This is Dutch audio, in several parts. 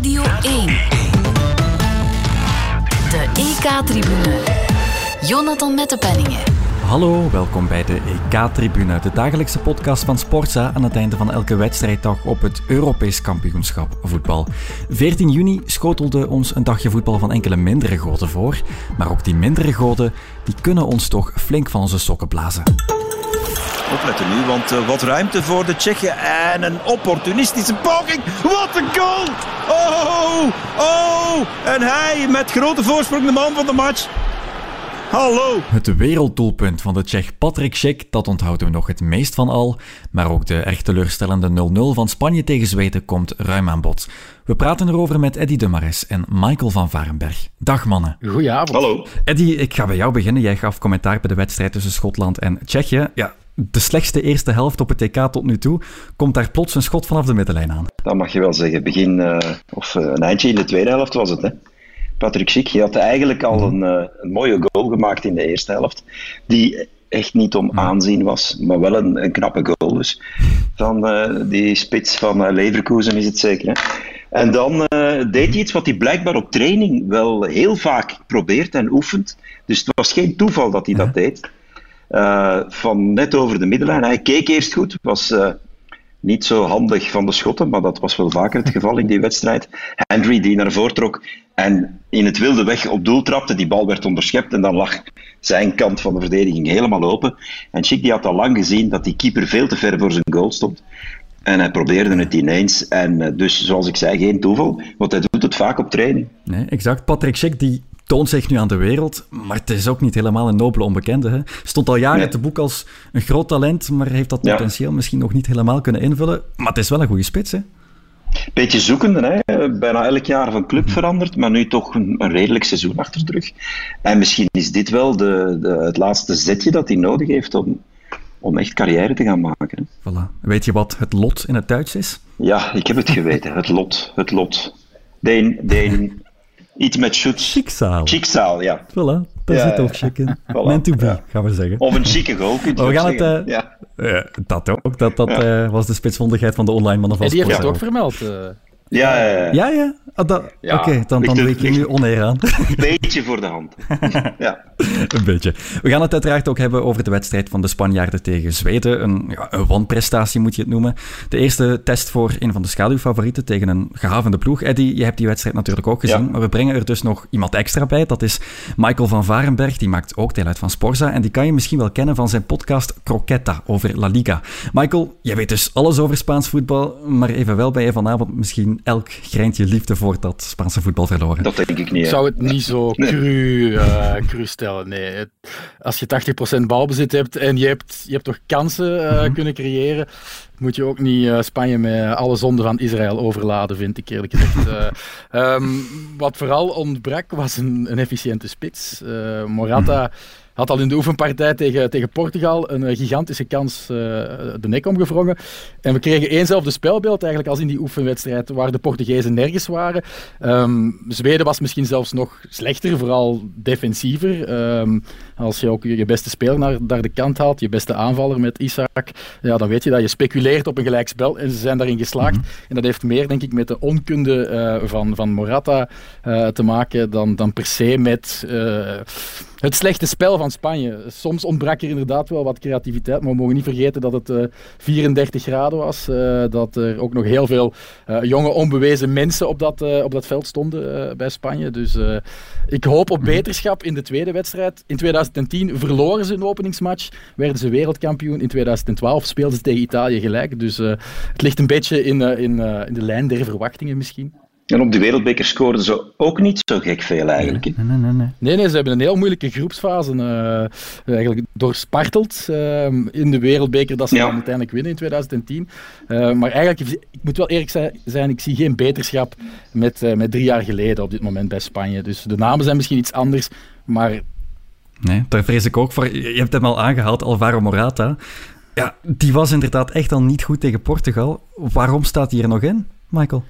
Radio 1. De EK-tribune. Jonathan Mettepenningen. Hallo, welkom bij de EK-tribune, de dagelijkse podcast van Sportza aan het einde van elke wedstrijddag op het Europees kampioenschap voetbal. 14 juni schotelde ons een dagje voetbal van enkele mindere goden voor, maar ook die mindere goden die kunnen ons toch flink van onze sokken blazen. Opletten nu, want uh, wat ruimte voor de Tsjechen en een opportunistische poging. Wat een goal! Oh, oh! En hij met grote voorsprong de man van de match. Hallo! Het werelddoelpunt van de Tsjech Patrick Schick, dat onthouden we nog het meest van al. Maar ook de erg teleurstellende 0-0 van Spanje tegen Zweden komt ruim aan bod. We praten erover met Eddy Mares en Michael van Varenberg. Dag mannen. Goedenavond. Hallo. Eddy, ik ga bij jou beginnen. Jij gaf commentaar bij de wedstrijd tussen Schotland en Tsjechië. Ja, de slechtste eerste helft op het TK tot nu toe, komt daar plots een schot vanaf de middenlijn aan. Dat mag je wel zeggen. Begin, uh, of uh, een eindje in de tweede helft was het. Hè? Patrick Schick, je had eigenlijk al een, uh, een, mooie goal gemaakt in de eerste helft, die echt niet om aanzien was, maar wel een, een knappe goal. Dus van die spits van Leverkusen is het zeker. Hè? En dan deed hij iets wat hij blijkbaar op training wel heel vaak probeert en oefent. Dus het was geen toeval dat hij dat deed. Uh, van net over de middenlijn. Hij keek eerst goed, was uh, niet zo handig van de schotten, maar dat was wel vaker het geval in die wedstrijd. Henry die naar voren trok en in het wilde weg op doel trapte, die bal werd onderschept en dan lag zijn kant van de verdediging helemaal open. En Chic die had al lang gezien dat die keeper veel te ver voor zijn goal stond. En hij probeerde het ineens. En uh, dus, zoals ik zei, geen toeval, want hij doet het vaak op training. Nee, exact. Patrick Schick die toont zich nu aan de wereld, maar het is ook niet helemaal een nobele onbekende. Hè? Stond al jaren nee. te boek als een groot talent, maar heeft dat potentieel ja. misschien nog niet helemaal kunnen invullen. Maar het is wel een goede spits, hè? Beetje zoekende, hè? bijna elk jaar van club veranderd, maar nu toch een, een redelijk seizoen achter de rug. En misschien is dit wel de, de, het laatste zetje dat hij nodig heeft om, om echt carrière te gaan maken. Hè? Voilà. Weet je wat het lot in het Duits is? Ja, ik heb het geweten. Het lot. Het lot. Deen, Deen, Iets met schutz. Schickzaal. Schickzaal, ja. Voilà, daar ja, zit ook chic in. Voilà. Meant to be, ja. gaan we zeggen. Of een chique goal, kun je we gaan zeggen. Het, uh, ja. Uh, dat ook. Dat, dat ja. uh, was de spitsvondigheid van de online mannen van En die heeft het ook vermeld. Ja, ja, ja. ja, dat... ja. Oké, okay, dan, dan ik je nu oneer aan. Een beetje voor de hand. ja. Een beetje. We gaan het uiteraard ook hebben over de wedstrijd van de Spanjaarden tegen Zweden. Een, ja, een wanprestatie moet je het noemen. De eerste test voor een van de schaduwfavorieten tegen een gehavende ploeg. Eddie, je hebt die wedstrijd natuurlijk ook gezien. Ja. Maar we brengen er dus nog iemand extra bij. Dat is Michael van Varenberg. Die maakt ook deel uit van Sporza. En die kan je misschien wel kennen van zijn podcast Croqueta over La Liga. Michael, jij weet dus alles over Spaans voetbal. Maar evenwel ben je vanavond misschien elk greintje liefde voor dat Spaanse voetbal verloren. Dat denk ik niet. Ik zou het niet zo cru, uh, cru stellen. Nee. Het, als je 80% balbezit hebt en je hebt, je hebt toch kansen uh, mm-hmm. kunnen creëren, moet je ook niet uh, Spanje met alle zonden van Israël overladen, vind ik eerlijk gezegd. um, wat vooral ontbrak was een, een efficiënte spits. Morata. Mm-hmm had al in de oefenpartij tegen, tegen Portugal een gigantische kans uh, de nek omgevrongen. En we kregen éénzelfde spelbeeld eigenlijk als in die oefenwedstrijd, waar de Portugezen nergens waren. Um, Zweden was misschien zelfs nog slechter, vooral defensiever. Um, als je ook je beste speler naar, naar de kant haalt, je beste aanvaller met Isaac, ja, dan weet je dat je speculeert op een gelijkspel. En ze zijn daarin geslaagd. Mm -hmm. En dat heeft meer, denk ik, met de onkunde uh, van, van Morata uh, te maken dan, dan per se met het slechte spel van Spanje. Soms ontbrak er inderdaad wel wat creativiteit, maar we mogen niet vergeten dat het uh, 34 graden was. Dat er ook nog heel veel jonge, onbewezen mensen op dat, op dat veld stonden bij Spanje. Dus ik hoop op beterschap in de tweede wedstrijd. In 2010 verloren ze een openingsmatch, werden ze wereldkampioen. In 2012 speelden ze tegen Italië gelijk. Dus het ligt een beetje in, in, in de lijn der verwachtingen misschien. En op de wereldbeker scoorden ze ook niet zo gek veel eigenlijk. Nee, nee, nee. nee. nee, nee ze hebben een heel moeilijke groepsfase uh, eigenlijk doorsparteld uh, in de wereldbeker dat ze ja. dan uiteindelijk winnen in 2010. Uh, maar eigenlijk, ik moet wel eerlijk zijn, ik zie geen beterschap met, uh, met drie jaar geleden op dit moment bij Spanje. Dus de namen zijn misschien iets anders, maar... Nee, daar vrees ik ook voor. Je hebt hem al aangehaald, Alvaro Morata. Ja, die was inderdaad echt al niet goed tegen Portugal. Waarom staat hij er nog in, Michael?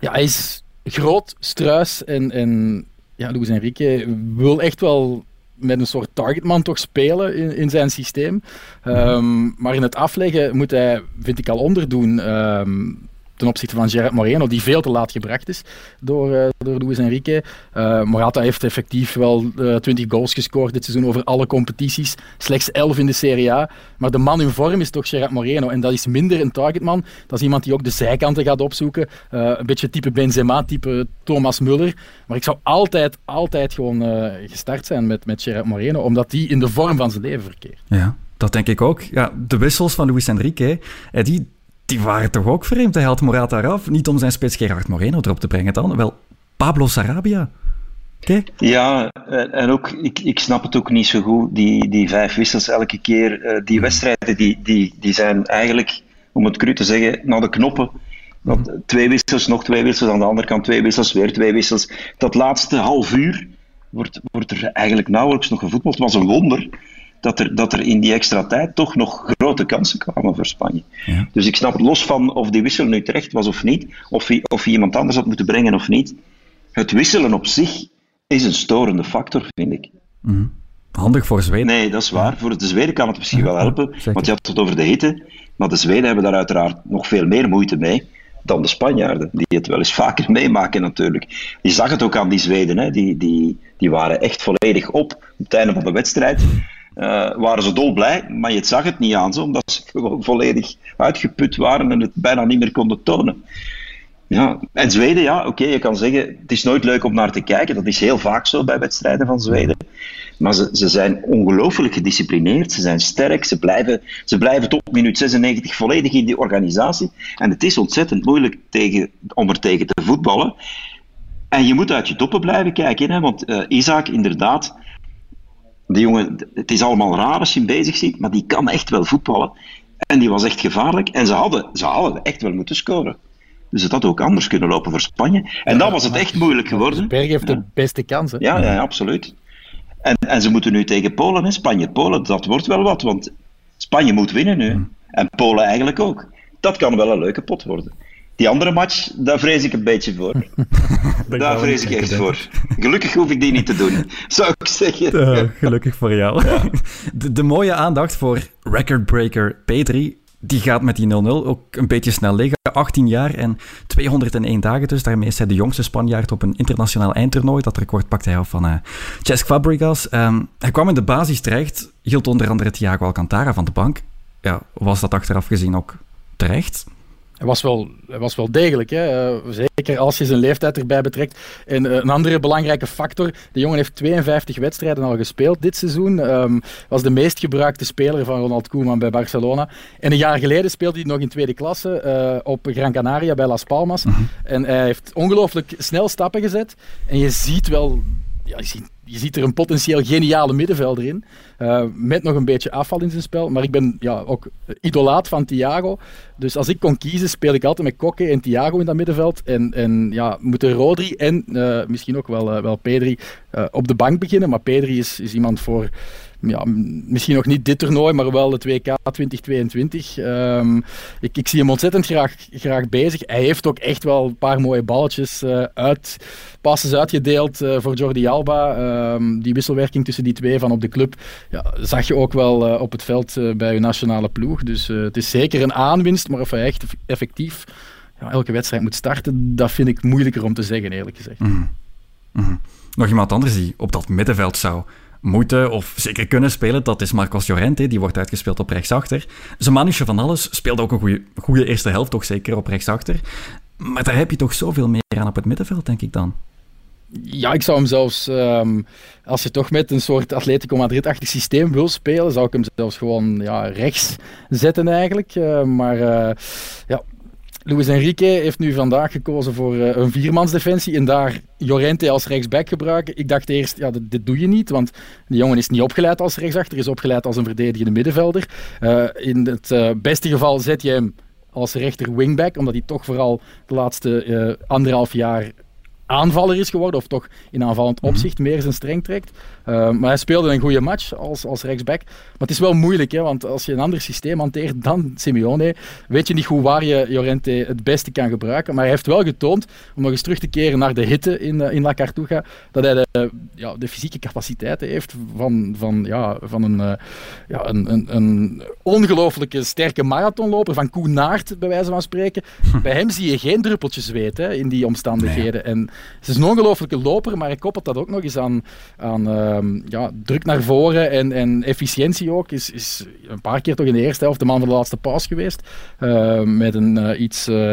Ja, hij is groot, struis en, en ja, Luis Enrique wil echt wel met een soort targetman toch spelen in, in zijn systeem. Um, maar in het afleggen moet hij, vind ik, al onderdoen. Um, ten opzichte van Gerard Moreno, die veel te laat gebracht is door, uh, door Luis Enrique. Uh, Morata heeft effectief wel uh, eh, 20 goals gescoord dit seizoen over alle competities. Slechts 11 in de Serie A. Maar de man in vorm is toch Gerard Moreno. En dat is minder een targetman. Dat is iemand die ook de zijkanten gaat opzoeken. een beetje type Benzema, type Thomas Muller. Maar ik zou altijd, altijd gewoon gestart zijn met, met Gerard Moreno, omdat die in de vorm van zijn leven verkeert. Ja. Dat denk ik ook. Ja, de wissels van Luis Enrique, die die waren toch ook vreemd. Hij haalt Morata eraf, niet om zijn spits Gerard Moreno erop te brengen dan, wel Pablo Sarabia. Kijk. Ja, en ook, ik, ik snap het ook niet zo goed, die, die vijf wissels elke keer. Eh, die wedstrijden die, die, die zijn eigenlijk, om het cru te zeggen, naar de knoppen. Want twee wissels, nog twee wissels, aan de andere kant twee wissels, weer twee wissels. Dat laatste half uur wordt, wordt er eigenlijk nauwelijks nog gevoetbald. Het was een wonder dat er, dat er in die extra tijd toch nog grote kansen kwamen voor Spanje. Ja. Dus ik snap los van of die wissel nu terecht was of niet, of hij, of iemand anders had moeten brengen of niet. Het wisselen op zich is een storende factor, vind ik. Mm. Handig voor Zweden. Nee, dat is waar. Voor de Zweden kan het misschien wel helpen, want je had het over de hitte. Maar de Zweden hebben daar uiteraard nog veel meer moeite mee dan de Spanjaarden, die het wel eens vaker meemaken natuurlijk. Je zag het ook aan die Zweden, hè. Die, die, die waren echt volledig op op het einde van de wedstrijd uh, waren ze dolblij, maar je zag het niet aan ze, omdat ze gewoon volledig uitgeput waren en het bijna niet meer konden tonen. Ja, en Zweden, ja, oké, je kan zeggen, het is nooit leuk om naar te kijken, dat is heel vaak zo bij wedstrijden van Zweden. Maar ze, ze zijn ongelooflijk gedisciplineerd, ze zijn sterk, ze blijven, ze blijven tot minuut 96 volledig in die organisatie. En het is ontzettend moeilijk tegen, om er tegen te voetballen. En je moet uit je toppen blijven kijken, hè, want uh, Isaac, inderdaad, die jongen, het is allemaal raar als je hem bezig ziet, maar die kan echt wel voetballen. En die was echt gevaarlijk. En ze hadden, ze hadden echt wel moeten scoren. Dus het had ook anders kunnen lopen voor Spanje. En dan was het echt moeilijk geworden. Berg heeft de beste kansen. Ja, ja, absoluut. En, en ze moeten nu tegen Polen, hè. Spanje-Polen, dat wordt wel wat. Want Spanje moet winnen nu. En Polen eigenlijk ook. Dat kan wel een leuke pot worden. Die andere match, daar vrees ik een beetje voor. daar vrees ik echt voor. Gelukkig hoef ik die niet te doen, zou ik zeggen. gelukkig voor jou. De, de, mooie aandacht voor recordbreaker P3, die gaat met die 0-0 ook een beetje snel liggen. 18 jaar en 201 dagen dus. Daarmee is hij de jongste Spanjaard op een internationaal eindtoernooi. Dat record pakte hij af van uh, Cesc Fabregas. Ehm, hij kwam in de basis terecht, hield onder andere Thiago Alcantara van de bank. Ja, was dat achteraf gezien ook terecht? Hij was wel, hij was wel degelijk, hè? Uh, zeker als je zijn leeftijd erbij betrekt. En uh, een andere belangrijke factor, de jongen heeft 52 wedstrijden al gespeeld dit seizoen. Um, was de meest gebruikte speler van Ronald Koeman bij Barcelona. En een jaar geleden speelde hij nog in tweede klasse uh, op Gran Canaria bij Las Palmas. Mm -hmm. En hij heeft ongelooflijk snel stappen gezet. En je ziet wel ja, je, ziet, je ziet er een potentieel geniale middenvelder in. Uh, met nog een beetje afval in zijn spel. Maar ik ben ja, ook idolaat van Thiago. Dus als ik kon kiezen, speel ik altijd met Kokke en Thiago in dat middenveld. En, en ja, moeten Rodri en uh, misschien ook wel, uh, wel Pedri op de bank beginnen. Maar Pedri is, is iemand voor ja, misschien nog niet dit toernooi, maar wel het WK 2022. Um, ik, ik, zie hem ontzettend graag, graag bezig. Hij heeft ook echt wel een paar mooie balletjes uh, uit, passes uitgedeeld voor Jordi Alba. Um, die wisselwerking tussen die twee van op de club ja, zag je ook wel uh, op het veld bij uw nationale ploeg. Dus het is zeker een aanwinst, maar of hij echt effectief ja, elke wedstrijd moet starten, dat vind ik moeilijker om te zeggen, eerlijk gezegd. Mm. Nog iemand anders die op dat middenveld zou moeten of zeker kunnen spelen, dat is Marcos Llorente. Die wordt uitgespeeld op rechtsachter. Zijn mannetje van alles speelde ook een goede eerste helft, toch zeker op rechtsachter. Maar daar heb je toch zoveel meer aan op het middenveld, denk ik dan. Ja, ik zou hem zelfs, um, als je toch met een soort Atletico Madrid-achtig systeem wil spelen, zou ik hem zelfs gewoon ja, rechts zetten eigenlijk. Uh, maar uh, ja, Luis Enrique heeft nu vandaag gekozen voor uh, een viermansdefensie en daar Jorente als rechtsback gebruiken. Ik dacht eerst, ja, dit, doe je niet, want de jongen is niet opgeleid als rechtsachter, is opgeleid als een verdedigende middenvelder. In het beste geval zet je hem als rechter wingback, omdat hij toch vooral de laatste anderhalf jaar aanvaller is geworden, of toch in aanvallend Mhm. opzicht meer zijn streng trekt. Uh, maar hij speelde een goede match als, als rechtsback. Maar het is wel moeilijk, hè, want als je een ander systeem hanteert dan Simeone, weet je niet hoe waar je Llorente het beste kan gebruiken. Maar hij heeft wel getoond, om nog eens terug te keren naar de hitte in, uh, in La Cartuja, dat hij de, ja, de fysieke capaciteiten heeft van, van, ja, van een, uh, ja, een, een, een ongelooflijke sterke marathonloper, van Koen Naert, bij wijze van spreken. Bij hem zie je geen druppeltjes zweet hè, in die omstandigheden. Nee. En het is een ongelooflijke loper, maar hij koppelt dat ook nog eens aan, aan uh, ja, druk naar voren en, en efficiëntie ook. Is, is een paar keer toch in de eerste helft de man van de laatste paas geweest. Uh, met een uh, iets uh,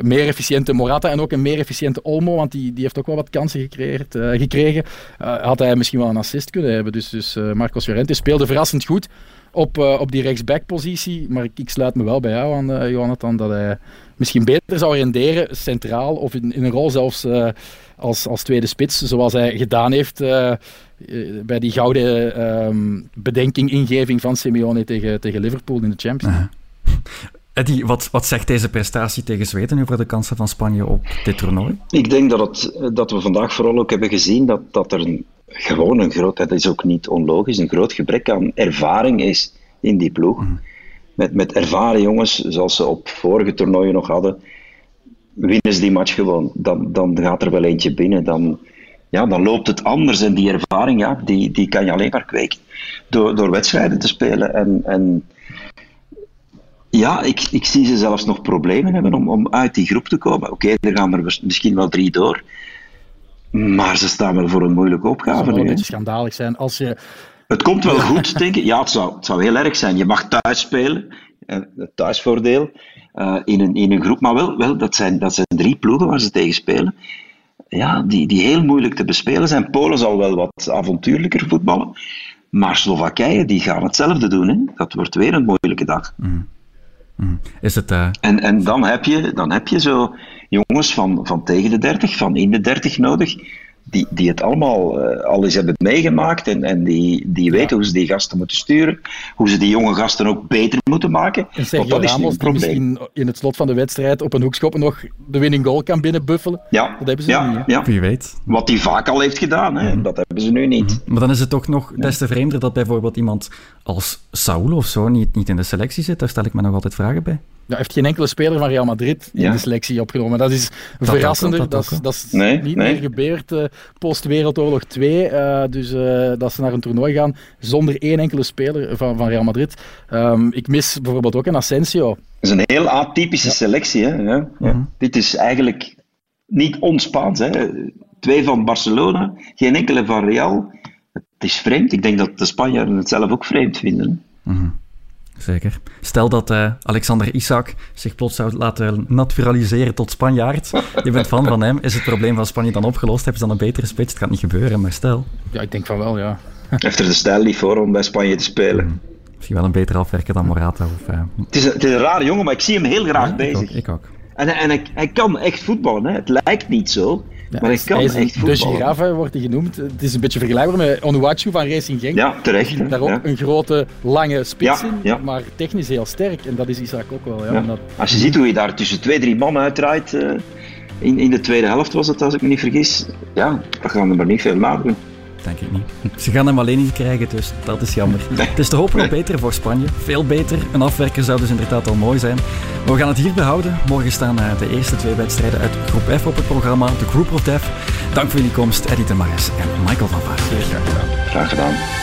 meer efficiënte Morata en ook een meer efficiënte Olmo, want die, die heeft ook wel wat kansen gecreëerd, gekregen. had hij misschien wel een assist kunnen hebben. Dus, dus Marcos Llorente speelde verrassend goed op, uh, op die rechtsback-positie. Maar ik, ik, sluit me wel bij jou aan, uh, Jonathan, dat hij misschien beter zou renderen centraal of in, in een rol zelfs uh, als, als tweede spits, zoals hij gedaan heeft bij die gouden um, bedenking-ingeving van Simeone tegen, tegen Liverpool in de Champions League. Eddie, wat, wat zegt deze prestatie tegen Zweden voor de kansen van Spanje op dit toernooi? Ik denk dat, het, dat we vandaag vooral ook hebben gezien dat, dat er een, gewoon een groot, dat is ook niet onlogisch, een groot gebrek aan ervaring is in die ploeg. Mm. Met, met ervaren jongens, zoals ze op vorige toernooien nog hadden, winnen ze die match gewoon. Dan, dan gaat er wel eentje binnen. Dan, ja, dan loopt het anders. En die ervaring, ja, die, die kan je alleen maar kweken door, door wedstrijden te spelen. En, en ja, ik, ik zie ze zelfs nog problemen hebben om, om uit die groep te komen. Oké, okay, er gaan er misschien wel drie door. Maar ze staan wel voor een moeilijke opgave. Het zou een beetje schandalig zijn als je... Het komt wel goed, denk ik. Ja, het zou, het zou heel erg zijn. Je mag thuis spelen. Het thuisvoordeel. Uh, in, een, in een groep. Maar wel, wel dat, zijn, dat zijn drie ploegen waar ze tegen spelen. Ja, die, die heel moeilijk te bespelen zijn. Polen zal wel wat avontuurlijker voetballen. Maar Slowakije, die gaan hetzelfde doen. Hè. Dat wordt weer een moeilijke dag. Mm. Mm. Is het, uh... en, en dan heb je, dan heb je zo jongens van, van tegen de 30, van in de 30 nodig, die, die het allemaal uh, al eens hebben meegemaakt en, en die, die weten ja. hoe ze die gasten moeten sturen, hoe ze die jonge gasten ook beter moeten maken. En Sergio dat Ramos, is die misschien in het slot van de wedstrijd op een hoekschop nog de winning goal kan binnenbuffelen. Ja. Dat hebben ze ja, niet. Ja. Wie weet. Wat hij vaak al heeft gedaan, hè. Mm. dat hebben ze nu niet. Mm. Maar dan is het toch nog des te vreemder dat bijvoorbeeld iemand als Saul of zo niet, niet in de selectie zit. Daar stel ik me nog altijd vragen bij. Ja, heeft geen enkele speler van Real Madrid in ja. de selectie opgenomen. Dat is dat verrassender. Ook, dat, dat, is, dat is nee, niet nee. meer gebeurd uh, post-Wereldoorlog 2. Uh, dus uh, dat ze naar een toernooi gaan zonder één enkele speler van, van Real Madrid. Um, ik mis bijvoorbeeld ook een Asensio. Dat is een heel atypische ja. selectie. Hè? Ja. Mm-hmm. Dit is eigenlijk niet ons-Spaans. Hè? Twee van Barcelona, geen enkele van Real. Het is vreemd. Ik denk dat de Spanjaarden het zelf ook vreemd vinden. Mm-hmm. Zeker. Stel dat uh, Alexander Isak zich plots zou laten naturaliseren tot Spanjaard. Je bent fan van hem. Is het probleem van Spanje dan opgelost? Hebben ze dan een betere spits? Het gaat niet gebeuren, maar stel. Ja, ik denk van wel, ja. Heeft er de stijl niet voor om bij Spanje te spelen? Mm. Misschien wel een beter afwerken dan Morata. Of, uh... het, is een, het is een rare jongen, maar ik zie hem heel graag ja, bezig. Ik ook. Ik ook. En, en hij, hij, kan echt voetballen. Hè. Het lijkt niet zo. Ja, maar hij kan hij echt voetballen. De giraffe wordt hij genoemd. Het is een beetje vergelijkbaar met Onuachu van Racing Genk. Ja, terecht. Daar ook ja. een grote, lange spits in, ja. maar technisch heel sterk. En dat is Isaac ook wel. Ja, dat... Als je ziet hoe je daar tussen twee, drie man uitdraait... Uh, in, in de tweede helft was het, als ik me niet vergis. Ja, dan gaan er maar niet veel nadoen. Denk ik niet. Ze gaan hem alleen niet krijgen, dus dat is jammer. Het is te hopen op beter voor Spanje. Veel beter. Een afwerker zou dus inderdaad al mooi zijn. Maar we gaan het hier behouden. Morgen staan de eerste twee wedstrijden uit groep F op het programma. De Group of Death. Dank voor jullie komst, Eddie de Mares en Michael van Vaart. Graag gedaan.